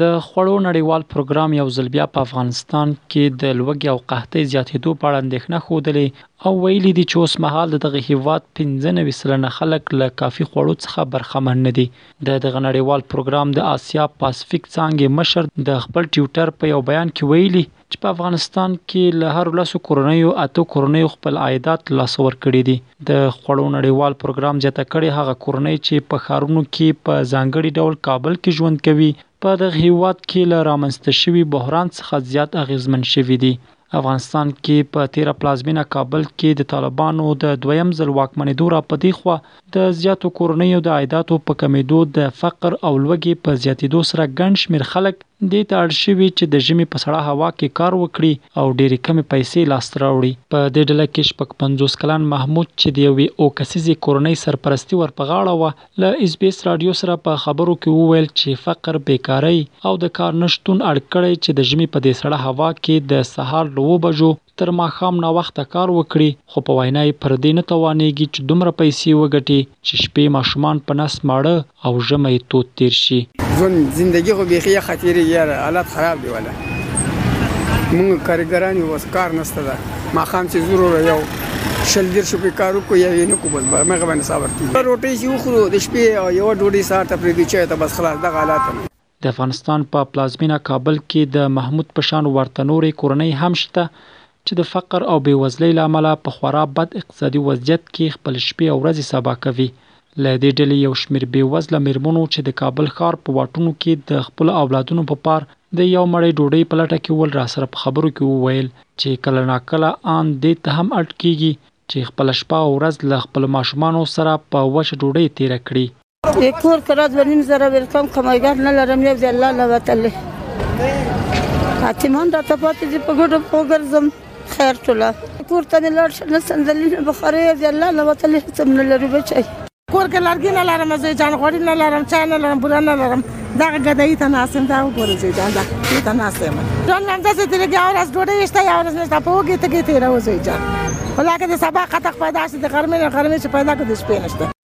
د خوړو نړیوال پروګرام یو ځل بیا په افغانستان کې د لوږې او قحطۍ زیاتېدو په اړه اندېښنه ښودلې او ویلي دي چې اوس مهال د دغه هېواد پنځه نوي سلنه خلک له کافي خوړو څخه برخمن نه دي. د دغه نړیوال پروګرام د اسیا پاسفیک څانګې مشر د خپل ټویټر په یو بیان کې ویلي، چې په افغانستان کې له هرو لسو کورنیو اته کورنیو خپل عایدات له لاسه ورکړي دي. د خوړو نړیوال پروګرام زیاته کړې، هغه کورنۍ چې په ښارونو کې په ځانګړي ډول کابل کې ژوند کوي، په دغه هېواد کې له رامنځته شوي بحران څخه زیات اغېزمن شوي دي. افغانستان کې په تېره پلازمېنه کابل کې د طالبانو د دویم ځل واکمنېدو راپدېخوا د زیاتو کورنیو د عایداتو په کمېدو، د فقر او لوږې په زیاتېدو سره ګڼ شمېر خلک دې ته اړ شوي چې د ژمي په سړه هوا کې کار وکړي او ډېرې کمې پیسې لاس ته راوړي. په دې ډله کې شپږ پنځوس کلن محمود چې د یوې اوه کسیزې کورنۍ سرپرستي ور په غاړه وه، له اس بي اس راډیو سره په خبرو کې وویل چې فقر، بې کارۍ او د کار نه شتون اړ کړی چې د ژمي په دې سړه هوا کې د سهار له اوو بجو تر ماښام ناوخته کار وکړي، خو په وینا یې پر دې نه توانېږي چې دومره پیسې وګټي چې شپې ماشومان په نس ماړه او ژمی یې تود تېر شي. ژوند، زندګي خو بیخي یخه تېرېږي یاره، حالات خراب دي ولا. موږ کارګران یو، اوس کار نشته ده، ماښام چې ځو وروره یو شل دېرش روپۍ کار وکړو یا یې نه کړو، بس په همغې باندې صبر کېږي. روټۍ چې وخورو د شپې او یوه ډوډۍ سهار ته پرېږدو چایو ته، بس خلاص دغه حالات. د افغانستان په پلازمینه کابل کې د محمود په شان ورته نورې کورنۍ هم شته چې د فقر او بېوزلۍ له امله په خورا بد اقتصادي وضعیت کې خپل شپې او ورځې سبا کوي. له دې ډلې یو شمېر بېوزله مېرمنو چې د کابل ښار په واټونو کې د خپلو اولادونو په پار د یو مړۍ ډوډۍ په لټه کې ول راسره په خبرو کې وویل چې کله ناکله آن دې ته هم اړ کېږي چې خپله شپه او ورځ له خپلو ماشومانو سره په وچه ډوډۍ تېره کړي. د کور کرا دوه نیم زره ویلکم کمایګر نه لرم یو ځای الله له وتلې حاکمان راته پاتې دي په ګډو وګرځم خیر ټوله کور ته مې لاړ شم نه صندلي نه بخارۍ یو ځای الله له وتلې هېڅ هم نه لرو بچی کور کې لرګي نه لرم زه جان غوړي نه لرم چا نه لرم بوره نه لرم دا ګدای ته ناسم دا وګورئ چې جان دا ته ناسم جان نن څه تیرې کې اورس ډوډۍ شته یا اورس نشته په وګی ته کې تیرې وځي جان ولاکه د سبا قطق پیدا شي د غرمې نه غرمې چې پیدا کړي شپې نشته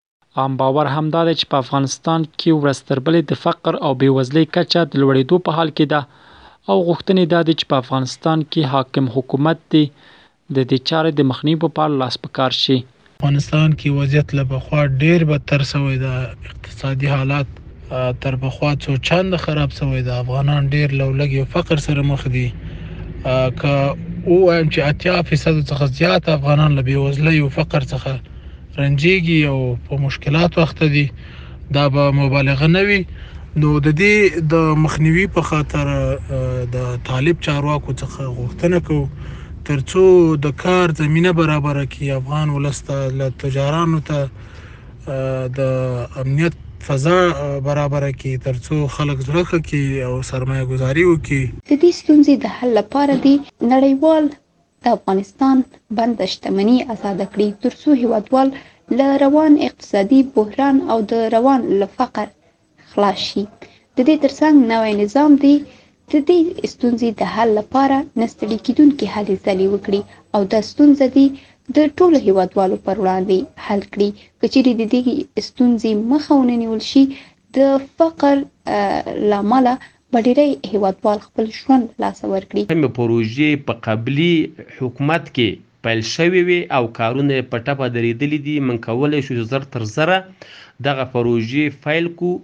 عام باور همدا دی چې په افغانستان کې ورځ تر بلې د فقر او بېوزلۍ کچه د لوړېدو په حال کې ده او غوښتنې دا دي چې په افغانستان کې حاکم حکومت دې د دې چارې د مخنیوي په پار لاس په کار شي. افغانستان کې وضعیت له پخوا ډېر بدتر شوی ده، اقتصادي حالات تر پخوا څو چنده خراب شوی ده، افغانان ډېر له لوږې او فقر سره مخ دي، که ووایم چې اتیا فیصدو څخه زیات افغانان له بېوزلۍ او فقر څخه رنجیږي او په مشکلاتو اخته دي دا به مبالغه نه وي نو د دې د مخنیوي په خاطر د طالب چارواکو څخه غوښتنه کوو ترڅو د کار زمينه برابره کړي افغان ولس ته له تجارانو ته د امنیت فضا برابره کړي ترڅو خلک زړه ښه کړي او سرمایه ګذاري وکړي د دې ستونزې د حل لپاره دې نړیوال د افغانستان بند شتمني آزاده کړي ترڅو هیوادوال له روان اقتصادي بحران او د روان له فقر خلاص شي د دې ترڅنګ نوی نظام دی د دې ستونزې د حل لپاره نه ستړي کېدونکې هلې ځلې وکړي او دا ستونزه دې د ټولو هیوادوالو پر وړاندې حل کړي که چیرې د دې ستونزې مخه ونه نیول شي د فقر له امله به ډیری هیوادوال خپل ژوند له لاسه ورکړي. کومې پروژې په قبلي حکومت کې پیل شوې وې او کارونه یې په ټپه درېدلي دي، موږ کولی شو چې زر تر زره دغه پروژې پیل کړو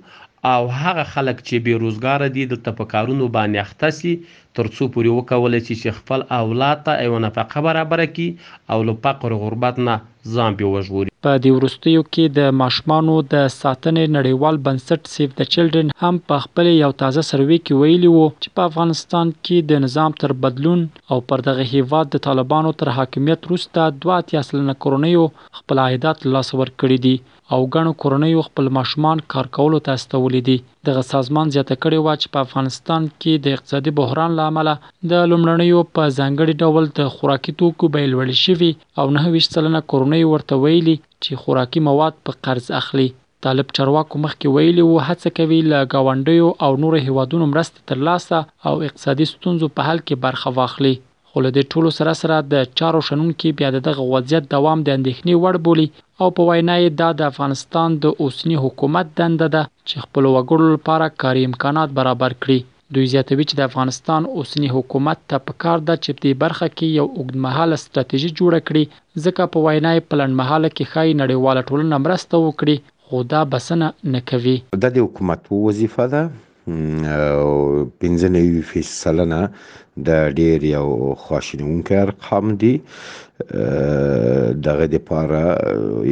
او هغه خلک چې بې روزګاره دي دلته په کارونو باندې اخته شي تر څو پورې وکولی شي چې خپل اولاد ته یوه نفقه برابره کړي او له فقر و غربت نه ځان پرې وژغوري. په دې وروستیو کې د ماشومانو د ساتنې نړیوال بنسټ سیو د چلډرن هم په خپلې یو تازه سروې کې ویلي وو چې په افغانستان کې د نظام تر بدلون او پر دغه هېواد د طالبانو تر حاکمیت وروسته دوه اتیا سلنه کورنیو خپل عایدات له لاسه ورکړي دي او ګڼو کورنیو خپل ماشومان کار کولو ته استولي دي. دغه سازمان زیاته کړې وه چې په افغانستان کې د اقتصادي بحران له امله د لومړنیو په ځانګړي ډول د خوراکي توکو بیې لوړې شوي او نهه ویشت سلنه کورنیو ورته ویلي چې خوراکي مواد په قرض اخلي. طالب چارواکو مخکې ویلي وو هڅه کوي له ګاونډیو او نورو هېوادونو مرستې ترلاسه او اقتصادي ستونزو په حل کې برخه واخلي. خو له دې ټولو سره سره د چارو شنونکي بیا د دغه وضعیت دوام د اندېښنې وړ بولي او په وینا یې دا د افغانستان د اوسني حکومت دنده ده چې خپلو وګړو لپاره کاري امکانات برابر کړي. دوی زیاتوي چې د افغانستان اوسني حکومت ته په کار ده چې پدې برخه کې یو اوږدمهاله ستراتیژي جوړه کړي ځکه په وینا یې په لنډمهاله کې ښايي نړیواله ټولنه مرسته وکړي خو دا بسنه نه کوي. ددې حکومت وظیفه ده او پنځه نوي فیصد سلنه د ډیر یو خواشینونکی ارقام دي دغه د پاره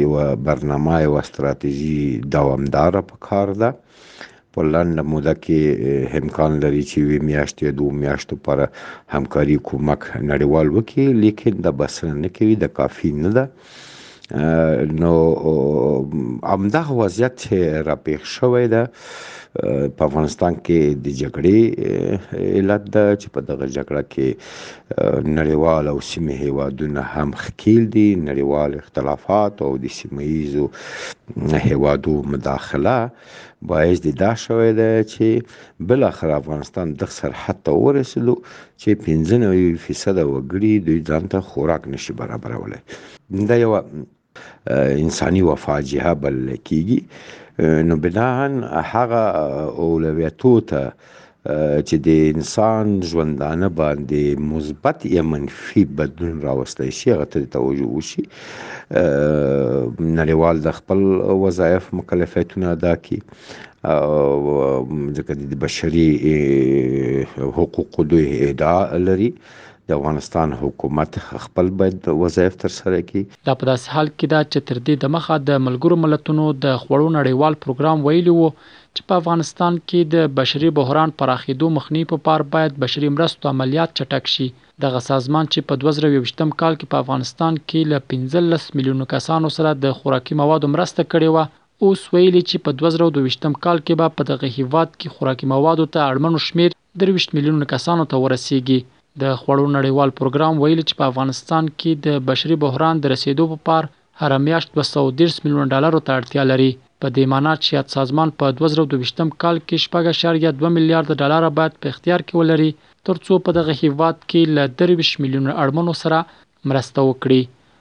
یو برنامه او ستراتیژي دوامدار په کار ده په لنډه موده کې امکان لري چې وی میاشت یا دوه میاشتو پر همکاري کومک نړیوال وکړي لیکن د بسنه نه کوي د کافي نه ده نو همدغه وضعیت چې را پیښ شوی ده په افغانستان کې د جګړې علت ده چې په دغه جګړه کې نړیوال او سیمه هیوادونه هم ښکیل دي نړیوال اختلافات او د سیمه ییزو هیوادو مداخله باعث دې دا شوی دی چې بالاخره افغانستان دغه سرحد ته ورسېدو چې پنځه نوي فیصده وګړي دوی ځان ته خوراک نشي برابرولی دا یوه انساني وفاجعه بلل کېږي نو بناهن هغه اولویتو ته چې د انسان ژوندانه باندې مثبت یا منفي بدلون راوستلی شي هغه ته توجه وشي نړیوال د خپل وظایف مکلفیتونه ادا کړي ځکه د بشري حقوقو دوی ادعا لري د افغانستان حکومت خپل باید وظایف تر سره کړي دا په داسې حال کې ده چې تر دې دمخه د ملګرو ملتونو د خوړو نړیوال پروګرام ویلي وو چې په افغانستان کې د بشري بحران پراخېدو مخنیوي په پار باید بشري مرستو عملیات چټک شي. دغه سازمان چې په دوه زره او یوویشتم کال کې په افغانستان کې له پنځلس میلیونو کسانو سره د خوراکي موادو مرسته کړې وه، اوس ویلي چې په دوه زره او دوه ویشتم کال کې به په دغه هېواد کې خوراکي موادو ته اړمنو شمېر درویشت میلیونو کسانو ته ورسېږي. د خوړو نړیوال پروګرام ویلي چې په افغانستان کې د بشري بحران د رسېدو په پار هره میاشت دوه سوه او دېرش میلیونه ډالرو ته اړتیا لري، په دې مانا چې یاد سازمان په دوه زره او دوویشتم کال کې شپږ اعشاریه دوه میلیارده ډالره باید په اختیار کې ولري ترڅو په دغه هېواد کې له درویشت میلیونه اړمنو سره مرسته وکړي.